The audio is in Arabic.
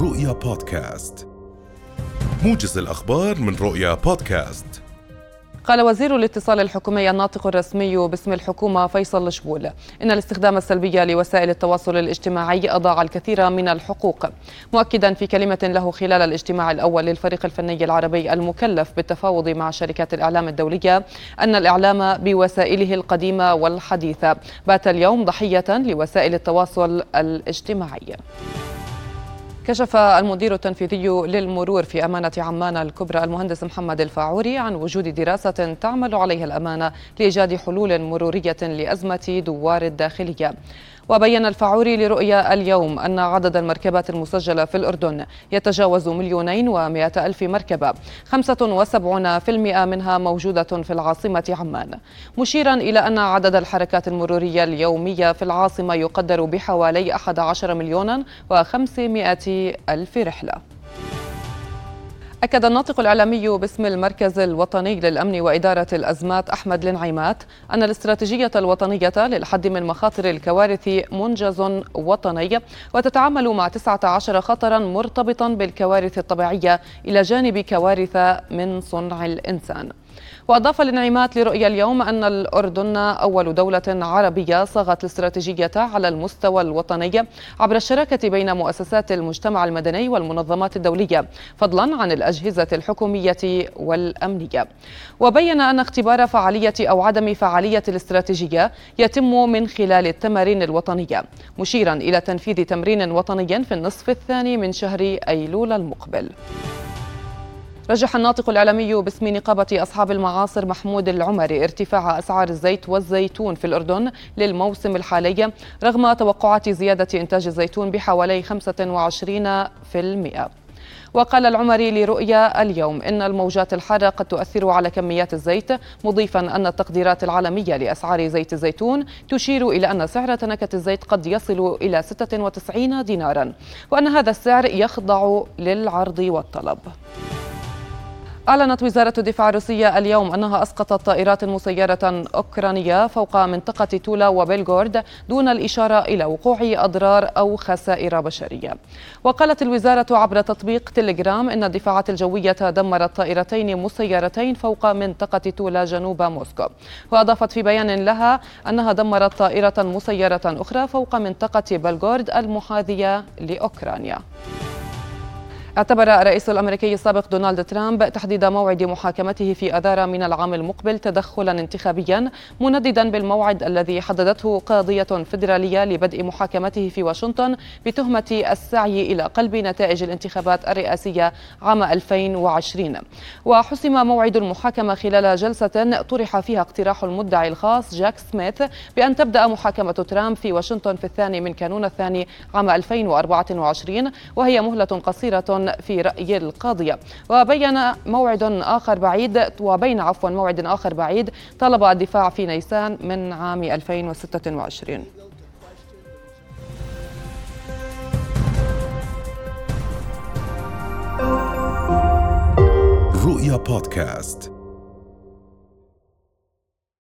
رؤيا بودكاست. موجز الأخبار من رؤيا بودكاست. قال وزير الاتصال الحكومي الناطق الرسمي باسم الحكومة فيصل الشبول إن الاستخدام السلبي لوسائل التواصل الاجتماعي أضاع الكثير من الحقوق. مؤكدا في كلمة له خلال الاجتماع الأول للفريق الفني العربي المكلف بالتفاوض مع شركات الإعلام الدولية أن الإعلام بوسائله القديمة والحديثة بات اليوم ضحية لوسائل التواصل الاجتماعي. كشف المدير التنفيذي للمرور في أمانة عمان الكبرى المهندس محمد الفاعوري عن وجود دراسة تعمل عليها الأمانة لإيجاد حلول مرورية لأزمة دوار الداخلية. وبين الفاعوري لرؤيا اليوم أن عدد المركبات المسجلة في الأردن يتجاوز مليونين ومائة ألف مركبة. 75% منها موجودة في العاصمة عمان. مشيرا إلى أن عدد الحركات المرورية اليومية في العاصمة يقدر بحوالي 11 مليون و500 ألف رحلة. أكد الناطق الإعلامي باسم المركز الوطني للأمن وإدارة الأزمات أحمد النعيمات أن الاستراتيجية الوطنية للحد من مخاطر الكوارث منجز وطني وتتعامل مع 19 خطرا مرتبطا بالكوارث الطبيعية إلى جانب كوارث من صنع الإنسان. وأضاف الانعمات لرؤيا اليوم أن الأردن أول دولة عربية صاغت الاستراتيجية على المستوى الوطني عبر الشراكة بين مؤسسات المجتمع المدني والمنظمات الدولية فضلا عن الأجهزة الحكومية والأمنية. وبين أن اختبار فعالية أو عدم فعالية الاستراتيجية يتم من خلال التمارين الوطنية مشيرا إلى تنفيذ تمرين وطني في النصف الثاني من شهر أيلول المقبل. رجح الناطق الإعلامي باسم نقابة أصحاب المعاصر محمود العمري ارتفاع أسعار الزيت والزيتون في الأردن للموسم الحالي رغم توقعات زيادة إنتاج الزيتون بحوالي 25% وقال العمري لرؤيا اليوم إن الموجات الحارة قد تؤثر على كميات الزيت مضيفا أن التقديرات العالمية لأسعار زيت الزيتون تشير إلى أن سعر تنكة الزيت قد يصل إلى 96 دينارا وأن هذا السعر يخضع للعرض والطلب. أعلنت وزارة الدفاع الروسية اليوم أنها أسقطت طائرات مسيرة أوكرانية فوق منطقة تولا وبيلغورد دون الإشارة إلى وقوع أضرار أو خسائر بشرية. وقالت الوزارة عبر تطبيق تليجرام أن الدفاعات الجوية دمرت طائرتين مسيرتين فوق منطقة تولا جنوب موسكو. وأضافت في بيان لها أنها دمرت طائرة مسيرة أخرى فوق منطقة بلغورد المحاذية لأوكرانيا. اعتبر الرئيس الأمريكي السابق دونالد ترامب تحديد موعد محاكمته في أذار من العام المقبل تدخلا انتخابيا منددا بالموعد الذي حددته قاضية فدراليه لبدء محاكمته في واشنطن بتهمة السعي إلى قلب نتائج الانتخابات الرئاسية عام 2020 وحسم موعد المحاكمة خلال جلسة طرح فيها اقتراح المدعي الخاص جاك سميث بأن تبدأ محاكمة ترامب في واشنطن في الثاني من كانون الثاني عام 2024 وهي مهلة قصيرة في رأي القاضية وبين موعد آخر بعيد وبين عفوا موعد آخر بعيد طلب الدفاع في نيسان من عام 2026 رؤيا بودكاست.